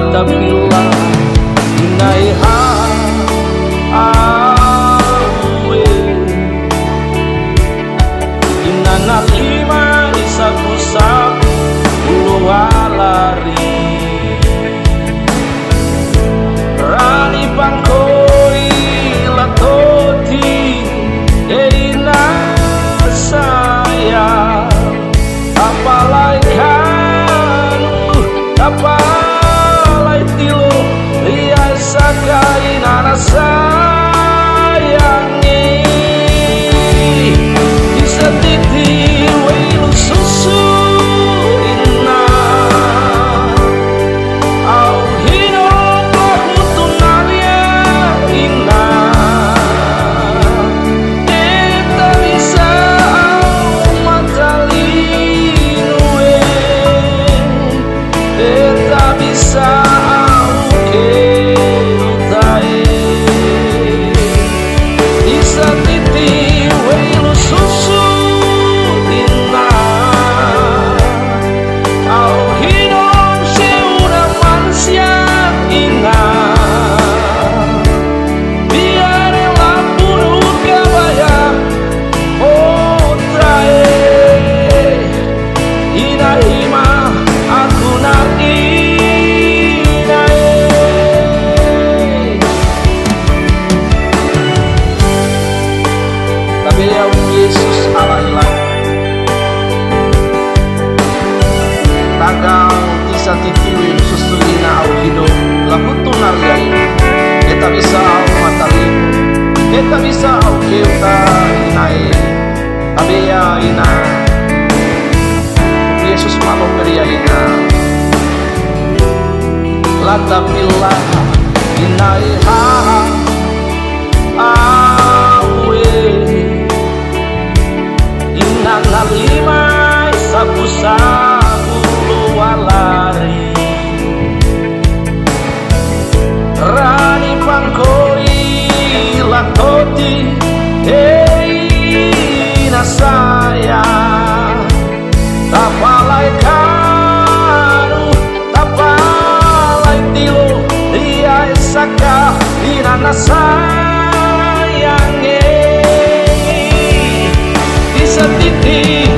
matapila inaiha awe. Inanakima isakusaa camisa bisa que eu inae abia ina. Yesus malo peria ya, ina. Lata pilah inae ha sana sayangi di setitik